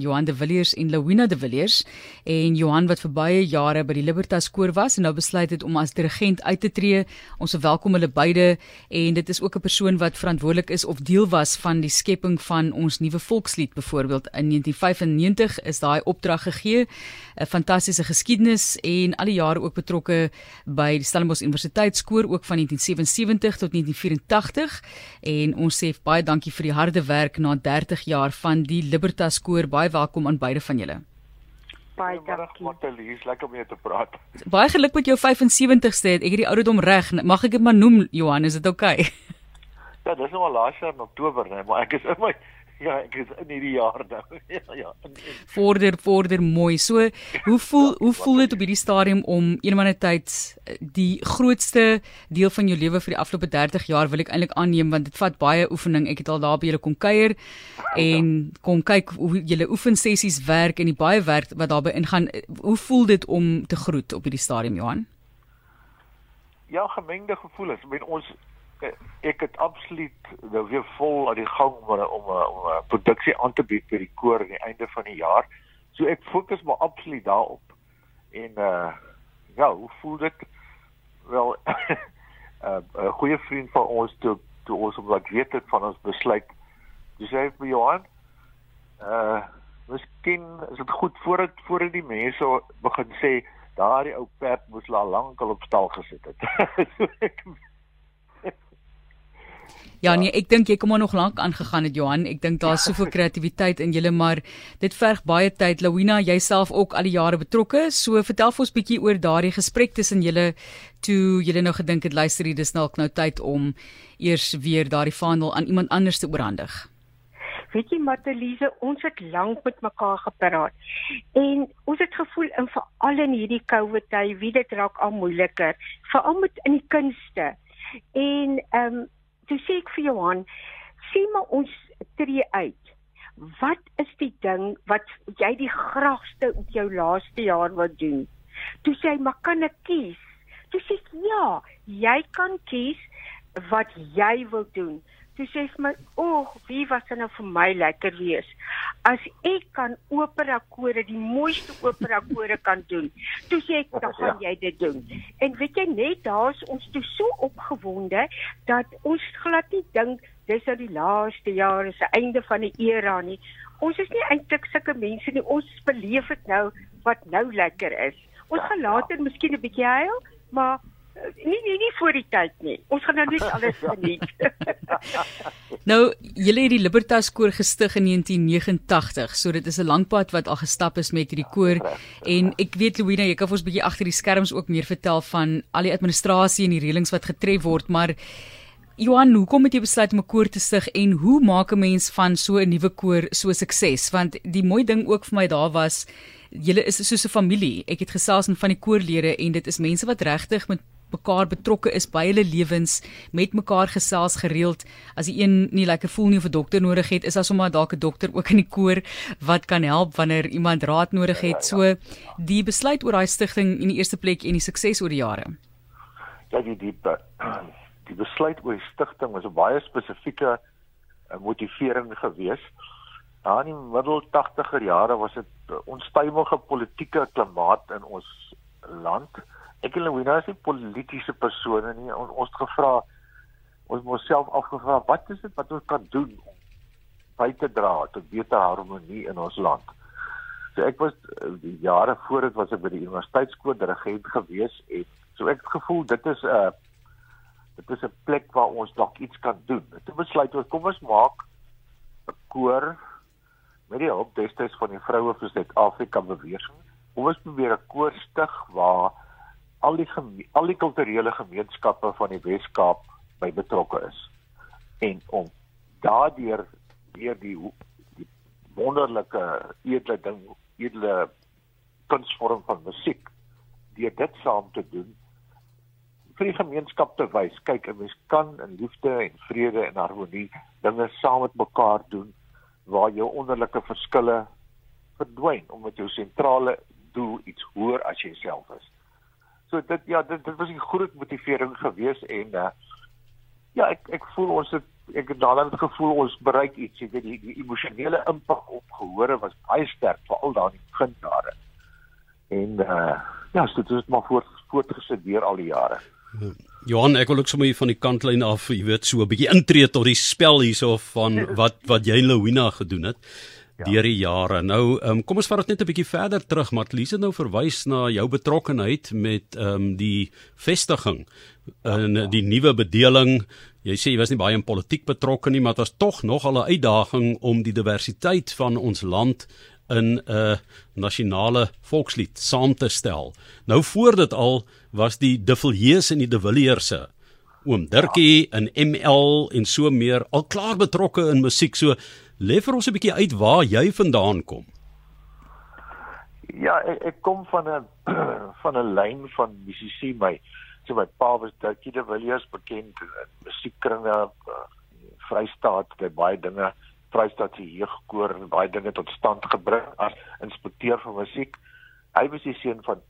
Johan de Villiers en Louina de Villiers en Johan wat vir baie jare by die Libertas koor was en nou besluit het om as dirigent uit te tree. Ons verwelkom hulle beide en dit is ook 'n persoon wat verantwoordelik is of deel was van die skepping van ons nuwe volkslied byvoorbeeld in 1995 is daai opdrag gegee. 'n Fantastiese geskiedenis en al die jare ook betrokke by die Stellenbosch Universiteit skoor ook van 1977 tot 1984 en ons sê baie dankie vir die harde werk na 30 jaar van die Libertas koor baie welkom aan beide van julle. Baie dankie. Matelies, lekker om jou te praat. Baie geluk met jou 75ste. Ek het die ouderdom reg. Mag ek dit maar noem Johan, is dit oukei? Okay? Ja, dis nou al laas jaar in Oktober, nee, maar ek is in my ja, ek is in hierdie jaar nou. Ja, ja. Vorder, vorder mooi. So, hoe voel ja, hoe voel dit op hierdie stadium om eendag tyd eh, die grootste deel van jou lewe vir die afgelope 30 jaar wil ek eintlik aanneem want dit vat baie oefening. Ek het al daar by julle kom kuier en kom kyk hoe julle oefensessies werk en die baie werk wat daarbey ingaan. Hoe voel dit om te groet op hierdie stadium, Johan? Ja, gemengde gevoelens. Ek bedoel ons ek het absoluut nou weer vol aan die gang om om 'n produksie aan te bied vir die koor aan die einde van die jaar. So ek fokus maar absoluut daarop. En uh ja, hoe voel dit? Wel 'n uh, 'n goeie vriend van ons toe toe ons op wat weet het van ons besluit. Dis hy vir Johan. Uh miskien is dit goed voordat voordat die mense begin sê daardie ou perd moes al lank al op stal gesit het. so ek Ja, nee, ek dink jy kom maar nog lank aangegaan het Johan. Ek dink daar's soveel kreatiwiteit in julle, maar dit verg baie tyd. Louina, jouself ook al die jare betrokke. So vertel vir ons bietjie oor daardie gesprek tussen julle toe julle nou gedink het luister hier, dis nou nou tyd om eers weer daardie vaandel aan iemand anders te oorhandig. Weet jy Matteliese, ons het lank met mekaar gepraat. En ons het gevoel in veral in hierdie COVID tyd, wie dit raak al moeiliker, veral met in die kunste. En ehm um, toe sê ek vir Johan, sien maar ons tree uit. Wat is die ding wat jy die graagste op jou laaste jaar wil doen? Toe sê hy, "Maar kan ek kies?" Toe sê ek, "Ja, jy kan kies wat jy wil doen." Toe sê vir my, "O, oh, wie was dan nou vir my lekker wees as ek kan opera kore, die mooiste opera kore kan doen." Toe sê ek, "Dan gaan ja. jy dit doen." En weet jy net, daar's ons toe so opgewonde dat ons glad nie dink dis nou die laaste jaar, is die einde van die era nie. Ons is nie eintlik sulke mense nie. Ons beleef dit nou wat nou lekker is. Ons ja, gaan later ja. miskien 'n bietjie huil, maar Nee nee nie voor die tyd nie. Ons gaan nou net alles geniet. nou, julle het die Libertas koor gestig in 1989, so dit is 'n lang pad wat al gestap is met hierdie koor en ek weet Louina, jy kan vir ons 'n bietjie agter die skerms ook meer vertel van al die administrasie en die reëlings wat getref word, maar Johan, hoekom het jy besluit om 'n koor te stig en hoe maak 'n mens van so 'n nuwe koor so sukses? Want die mooi ding ook vir my daar was Julle is soos 'n familie. Ek het gesels met van die koorlede en dit is mense wat regtig met mekaar betrokke is by hulle lewens, met mekaar gesels gereeld. As die een nie lekker voel nie of 'n dokter nodig het, is daar sommer dalk 'n dokter ook in die koor wat kan help wanneer iemand raad nodig het. So die besluit oor daai stigting in die eerste plek en die sukses oor die jare. Ja, die die die besluit oor die stigting was 'n baie spesifieke eh, motivering geweest. Daar in middel 80er jare was dit onstuimige politieke klimaat in ons land ek en Louina is nie politieke persone nie. Ons ons het gevra ons moet self afgevra wat is dit wat ons kan doen om by te dra tot beter harmonie in ons land. So ek was eh, jare voor dit was ek by die universiteitskool dirigent gewees en so ek het gevoel dit is 'n uh, dit is 'n plek waar ons dalk iets kan doen. Dit besluit ons kom ons maak 'n koor met die hulp destyds van die vroue vir Suid-Afrika beweging. Ons probeer 'n koor stig waar al die al die kulturele gemeenskappe van die Wes-Kaap by betrokke is. En om daardeur weer die die wonderlike edele ding, edele kunsvorm van musiek deur dit saam te doen vir die gemeenskap te wys. Kyk, 'n mens kan in liefde en vrede en harmonie dinge saam met mekaar doen waar jou onderlinge verskille verdwyn omdat jou sentrale doel iets hoër as jouself is. So dit ja, dit dit was 'n groot motivering gewees en uh ja, ek ek voel ons het ek het daardie het gevoel ons bereik iets, jy weet die, die emosionele impak op gehore was baie sterk veral daar in die beginjare. En uh ja, so dit het maar voort voortgesit deur al die jare. Johan, ek wil ook sommer van die kantlyn af, jy weet, so 'n bietjie intree tot die spel hierso van wat wat jy Louina gedoen het ja. deur die jare. Nou, um, kom ons vat dit net 'n bietjie verder terug, maar Lise nou verwys na jou betrokkeheid met ehm um, die vestiging en ja, ja. die nuwe bedeling. Jy sê jy was nie baie in politiek betrokke nie, maar dit was tog nog al 'n uitdaging om die diversiteit van ons land in 'n nasionale volkslied saam te stel. Nou voor dit al was die De Villiers en die De Villiers se oom Dirkie in ML en so meer al klaar betrokke in musiek. So lê vir ons 'n bietjie uit waar jy vandaan kom. Ja, ek, ek kom van 'n van 'n lyn van musisië my. So my pa was Dirkie De Villiers bekend in musiekkringe, uh, Vrystaat, hy baie dinge Vrystaat se jeugkoor en baie dinge tot stand gebring as inspekteur van musiek. Hy was die seun van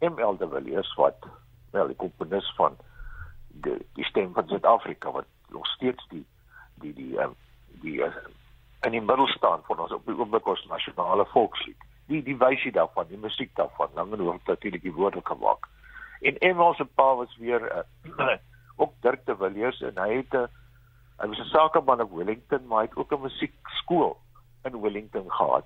ML de Villiers wat wel die komponis van die die stem van Suid-Afrika wat nog steeds die die die um, die uh, in die middel staan van ons op die oomblik ons nasionale volkslied. Die die wysie daarvan, die musiek daarvan, dan moet ons natuurlik die woorde kan maak. En ML se pa was weer uh, ook Dirk de Villiers en hy het 'n uh, Hy was 'n sakeman in Wellington, maar hy het ook 'n musiekskool in Wellington gehad.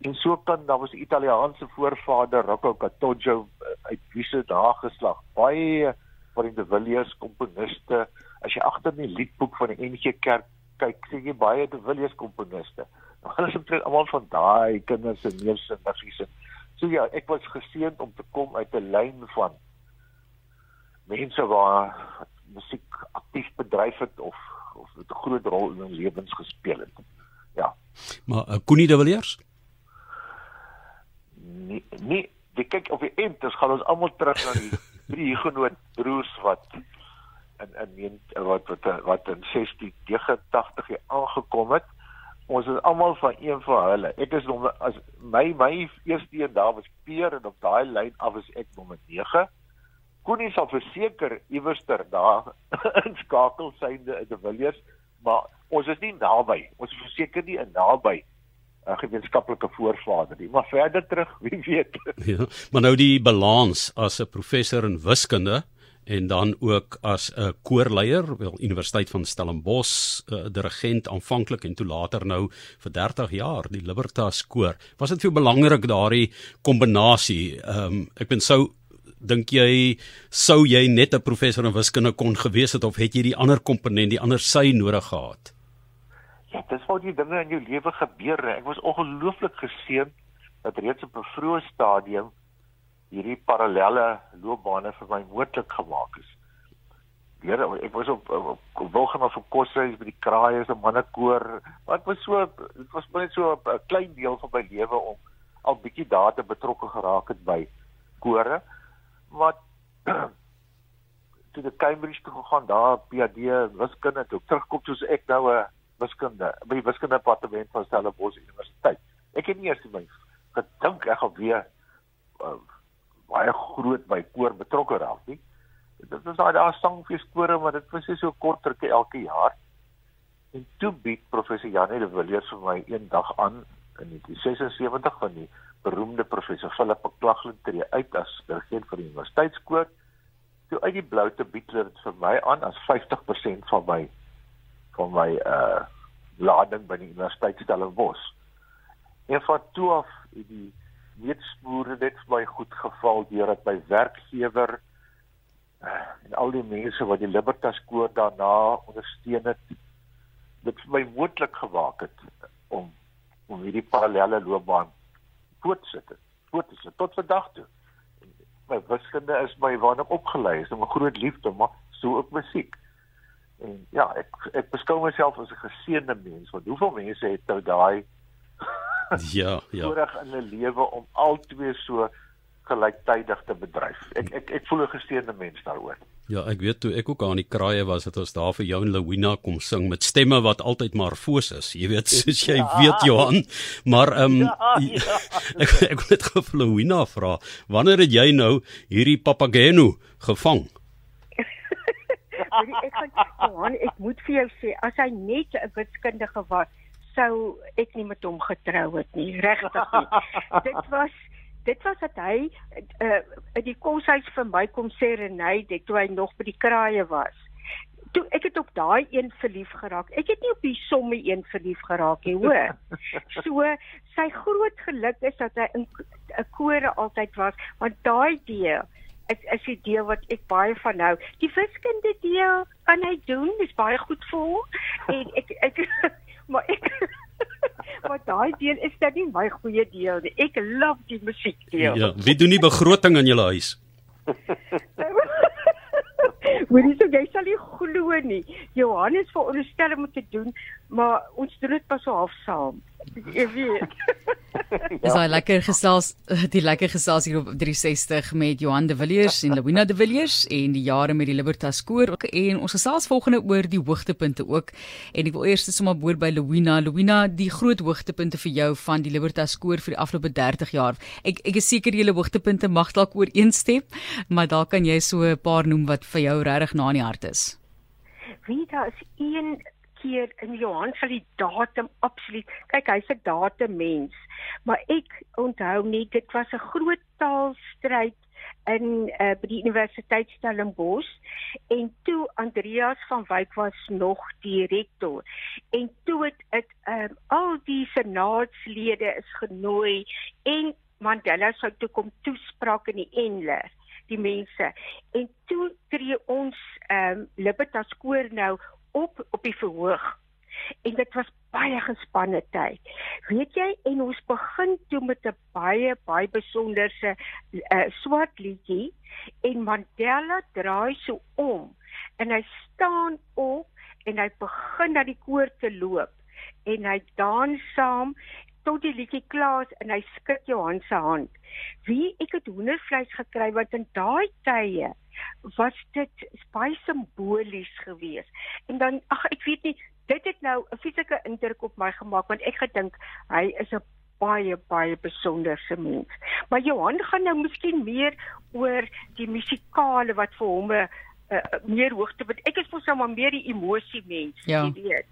En so kan daar was 'n Italiaanse voorvader, Rocco Catoggio eh, uit wiese nageslag. Baie van die De Villiers komponiste, as jy agter in die liedboek van die NG Kerk kyk, sien jy baie De Villiers komponiste. Nou hulle is omtrent almal van daai kinders se neus en nasies. So ja, ek was geseënd om te kom uit 'n lyn van mense waar musiek aktief bedryf het of of 'n groot rol in hun lewens gespeel het. Ja. Maar uh, Koenie de Villiers? Nee, nee, jy kyk op die end, ons gaan ons almal terug na die drie genoot broers wat in in wat wat wat in 1689 hier aangekom het. Ons is almal van een van hulle. Ek is nog as my my eerste een daar was Peer en op daai lyn af is ek nommer 9. Koenie sal verseker iewerster daar inskakel synde in die Villiers, maar ons is nie naby. Ons is verseker nie naby 'n uh, gemeenskaplike voorvader nie, maar verder terug, wie weet. Ja, maar nou die balans as 'n professor in wiskunde en dan ook as 'n koorleier, wel Universiteit van Stellenbosch, 'n uh, dirigent aanvanklik en toe later nou vir 30 jaar die Libertas koor. Was dit vir belangrik daardie kombinasie? Ehm um, ek ben sou dink jy sou jy net 'n professor in wiskunde kon gewees het of het jy die ander komponent, die ander sy nodig gehad? Ja, dis wat die dinge in jou lewe gebeur. Ek was ongelooflik geseën dat reeds op 'n vroeë stadium hierdie parallelle loopbane vir my moontlik gemaak is. Here, ek was op op, op Wilgenhof op koshuis by die kraaie se mannekoor. Wat was so dit was net so 'n klein deel van my lewe om al bietjie daar te betrokke geraak het by kore wat toe die Cambridge toe gegaan daar PhD wiskunde toe terugkom soos ek nou 'n wiskunde by die wiskunde departement van Stellenbosch Universiteit. Ek het nie eers my gedink ek gaan weer uh, baie groot by koor betrokke raak nie. Dit was daai daar sangfeeskore maar dit was so kort rukkie elke jaar. En toe bied professor Janie de Villiers vir my eendag aan in 1976 van die beroemde professor Philip Klaglen tree uit as dirigent vir die universiteitskoor. Toe uit die blou te bied dit vir my aan as 50% van my van my uh lading by die universiteit Stellenbosch. En van toe af het die weetspore net vir my goed geval deurdat my werkgewer uh, en al die mense wat die Libertas koor daarna ondersteun het dit vir my moontlik gemaak het om om hierdie parallelle loopbaan voortsit voortsit tot vandag toe. My wiskunde is my waarna ek opgelei is 'n groot liefde maar so ook musiek. En ja, ek ek beskou myself as 'n geseënde mens want hoeveel mense het nou daai ja, ja. voorreg in 'n lewe om al twee so gelyktydig te bedryf. Ek ek ek voel 'n geseënde mens daaroor. Ja, ek weet toe ek ook aan die kraaie was het ons daar vir jou en Lewina kom sing met stemme wat altyd maar foos is. Jy weet, soos jy ja. weet Johan. Maar ehm um, ja, ja. ek ek wil net gou vir Lewina vra, wanneer het jy nou hierdie papageno gevang? Weet ek gaan Johan, ek moet vir jou sê as hy net 'n wiskundige was, sou ek nie met hom getrou het nie, regtig nie. dit was dit was dat hy uh, in die koshuis vir my kom sê Renay, dit toe hy nog by die kraaie was toe ek het op daai een verlief geraak. Ek het nie op die somme een verlief geraak nie, hoor. So sy groot geluk is dat hy in 'n kore altyd was, want daai deel is is die deel wat ek baie van hou. Die wiskunde deel kan hy doen, dis baie goed vir hom. En ek ek maar ek Maar daai deel is dit nie my goeie deel nie. Ek love die musiek deel. Ja, wie doen nie begroting in julle huis? Hoorie so jy sal nie glo nie. Johannes veronderstel om te doen, maar ons doen dit pas so half saam. Jy weet. Dis ja. lekker gesels die lekker gesels hier op 360 met Johan de Villiers en Lewina de Villiers en die jare met die Libertas koor en ons gesels volgende oor die hoogtepunte ook en ek wil eers sommer boor by Lewina Lewina die groot hoogtepunte vir jou van die Libertas koor vir die afgelope 30 jaar ek ek is seker julle hoogtepunte mag dalk ooreenstem maar dalk kan jy so 'n paar noem wat vir jou regtig na in die hart is Wie daar is een keer in Johan sal die datum absoluut. Kyk, hy's 'n datummens. Maar ek onthou net dit was 'n groot taalstryd in uh, by die Universiteit Stellenbosch en toe Andreas van Wyk was nog die rektor. En toe het dit um, al die senaatslede is genooi en Mandela sou toe kom toespraak in die Enler die mense en toe tree ons ehm um, Libertas koor nou op op die verhoog. En dit was baie gespanne tyd. Weet jy, en ons begin toe met 'n baie baie besonderse uh, swart liedjie en Mandela draai so om en hy staan op en hy begin na die koor te loop en hy dans saam tot die liedjie klaar is en hy skud Johan se hand. Wie ek het hoendervleis gekry wat in daai tye was dit baie simbolies geweest. En dan ag ek weet nie, dit het nou 'n fisieke indruk op my gemaak want ek gedink hy is 'n baie baie besonderse mens. Maar Johan gaan nou miskien meer oor die musikale wat vir hom 'n uh, meer hoogte wat ek is mos nou maar meer die emosie mens, ja. jy weet.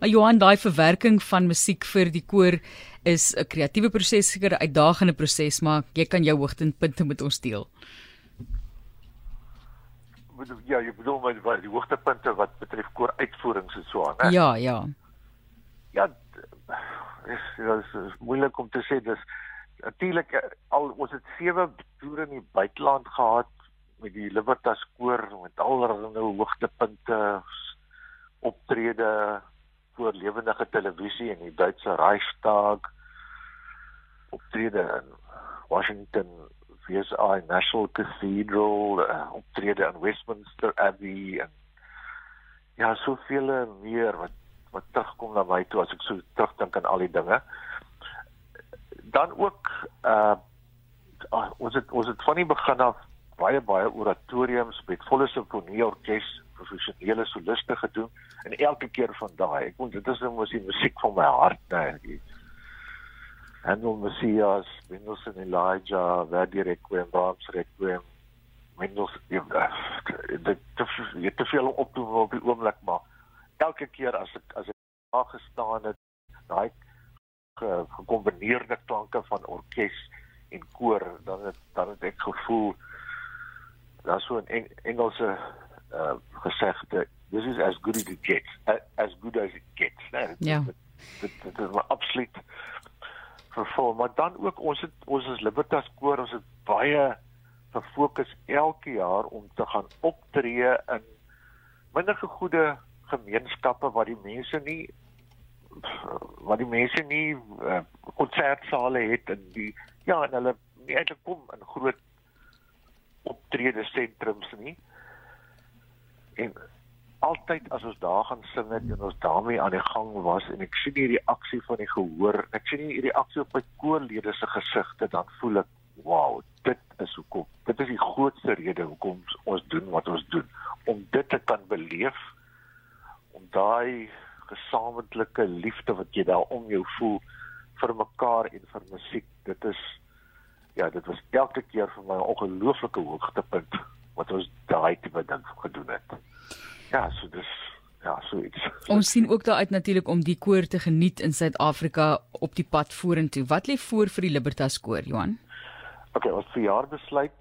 Maar Johan, daai verwerking van musiek vir die koor is 'n kreatiewe proses, seker 'n uitdagende proses, maar jy kan jou hoogtepunte met ons deel ja, jy bedoel met wat die hoogtepunte wat betref koor uitvoerings en so aan, hè? Ja, ja. Ja, is is, is moeilik om te sê dis natuurlik al ons het sewe toere in die buiteland gehad met die Libertas koor met allerlei hoogtepunte optrede voor lewendige televisie in die Duitse Reichstag optrede in Washington VSI National Cathedral, uh, optrede in Westminster Abbey en ja, soveel meer wat wat terugkom na my toe as ek so terugdink aan al die dinge. Dan ook uh ons het ons het van die begin af baie baie oratoriums met volle simfonieorkes, professionele soliste gedoen en elke keer van daai, ek moet dit is nou mos die musiek van my hart, nee. Handel Messias, Mendelssohn Elijah, Verdi Requiem, Brahms Requiem, Mendelssohn ja, dit te, te, veel op te op die oomblik maar elke keer as ek as ek daar gestaan het, daai gekombineerde klanke van orkes en koor, dan het dan het ek gevoel daar's so 'n Eng, Engelse uh gesegde, this is as good as it gets, as good as it gets, né? Ja. Dit, dit, dit is maar absoluut vervul, maar dan ook ons het ons is Libertas koor, ons het baie gefokus elke jaar om te gaan optree in minder gegoede gemeenskappe waar die mense nie waar die mense nie uh, konsertsale het en die ja en hulle nie eintlik kom in groot optrede sentrums nie. En altyd as ons daar gaan sing het en ons daarmee aan die gang was en ek sien hierdie reaksie van die gehoor, ek sien hierdie reaksie op my koorlede se gesigte, dan voel ek, wow, dit is hoekom. Dit is die grootste rede hoekom ons doen wat ons doen, om dit te kan beleef, om daai gesamentlike liefde wat jy daar om jou voel vir mekaar en vir musiek. Dit is ja, dit was elke keer vir my 'n ongelooflike hoogtepunt wat ons daai tipe ding gedoen het. Ons sien ook daaruit natuurlik om die koor te geniet in Suid-Afrika op die pad vorentoe. Wat lê voor vir die Libertas koor, Johan? OK, ons verjaar besluit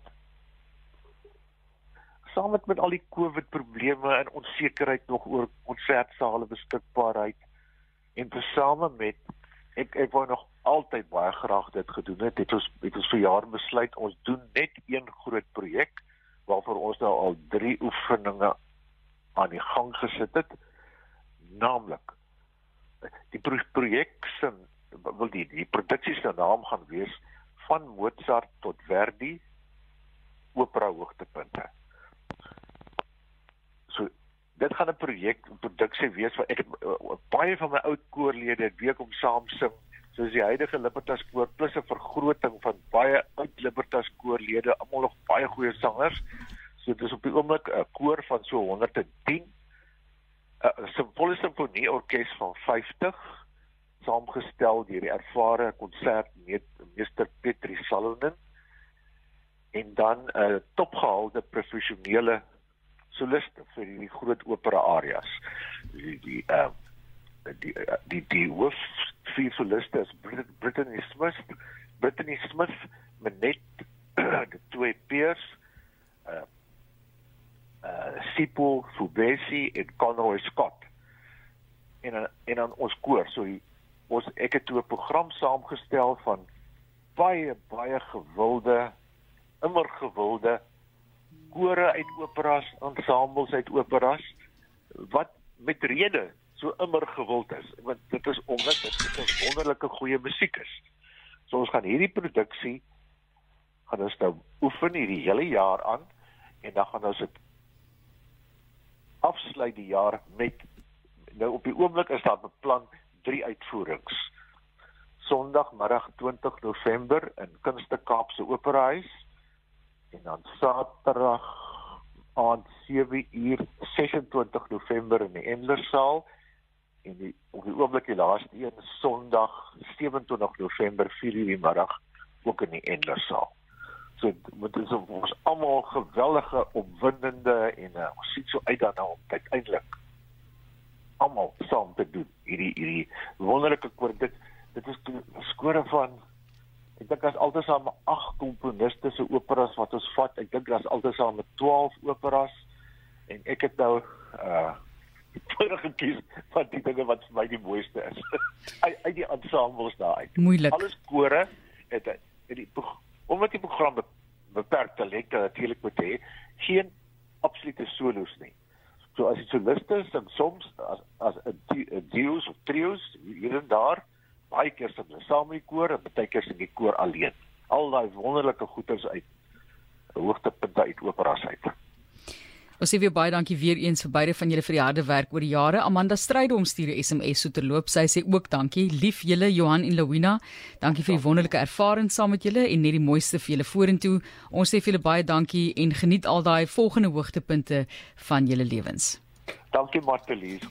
saam met met al die COVID probleme en onsekerheid nog oor konsertsale beskikbaarheid en tesame met ek ek wou nog altyd baie graag dit gedoen het. Het ons het ons verjaar besluit ons doen net een groot projek waarvoor ons nou al 3 oefeninge aan die gang gesit het. Naamlik die pro projek se wil die die produksie se naam gaan wees van Mozart tot Verdi opera hoogtepunte. So dit gaan 'n projek produksie wees wat ek uh, baie van my oud koorlede het week om saam sing soos die huidige Libertas koor plus 'n vergroting van baie oud Libertas koorlede, almal nog baie goeie sangers. So dis op die oomblik 'n koor van so 110 'n simfonie simfonie orkes van 50 saamgestel deur die ervare konsertmeester Petri Salonen en dan 'n uh, topgehaalde professionele soliste vir die groot opera areas. Die die uh, die die, die, die hoof vier soliste is Brittany Smith, Brittany Smith, Manet, die twee peers, uh uh Sipo Fubesi en Conroy Scott. En en dan ons koor, so die, ons ek het toe 'n program saamgestel van baie baie gewilde immer gewilde kore uit operas, ensembles uit operas wat met rede so immer gewild is want dit is omdat dit 'n wonderlike goeie musiek is. So ons gaan hierdie produksie gaan ons nou oefen hierdie hele jaar aan en dan gaan ons dit afsluit die jaar met nou op die oomblik is daar beplan drie uitvoerings. Sondagmiddag 20 November in Kunste Kaapse Operahuis en dan Saterdag aand 7 uur 26 November in die Endlersaal en die op die oomblik die laaste een Sondag 27 November 4 uur die middag ook in die Endlersaal. So dit is ons almal geweldige opwindende en uh, ons sien so uit daarna om uiteindelik almal saam te doen hierdie hierdie wonderlike koor. Dit dit is 'n skore van ek dink as altesaam 8 komponiste se operas wat ons vat. Ek dink daar's altesaam 12 operas en ek het nou uh vorige kies van die dinge wat vir my die mooiste is. Uit, uit die ensembles Moeilik. alles kore het het die omdat die program beperkte lengte natuurlik moet hê geen absolute solos nie so as dit soliste is en soms as as 'n duos of trios hier en daar baie keer sit hulle saam met die koor en baie keer sit die koor alleen. Al daai wonderlike goeters uit hoogtepunte uit operas uit. Ons sê weer baie dankie weer eens vir beide van julle vir die harde werk oor die jare. Amanda Strydom stuur 'n SMS so terloop. Sy sê ook dankie. Lief julle Johan en Lawina. Dankie vir die wonderlike ervaring saam met julle en net die mooiste vir julle vorentoe. Ons sê vir julle baie dankie en geniet al daai volgende hoogtepunte van julle lewens. Dankie Martelies.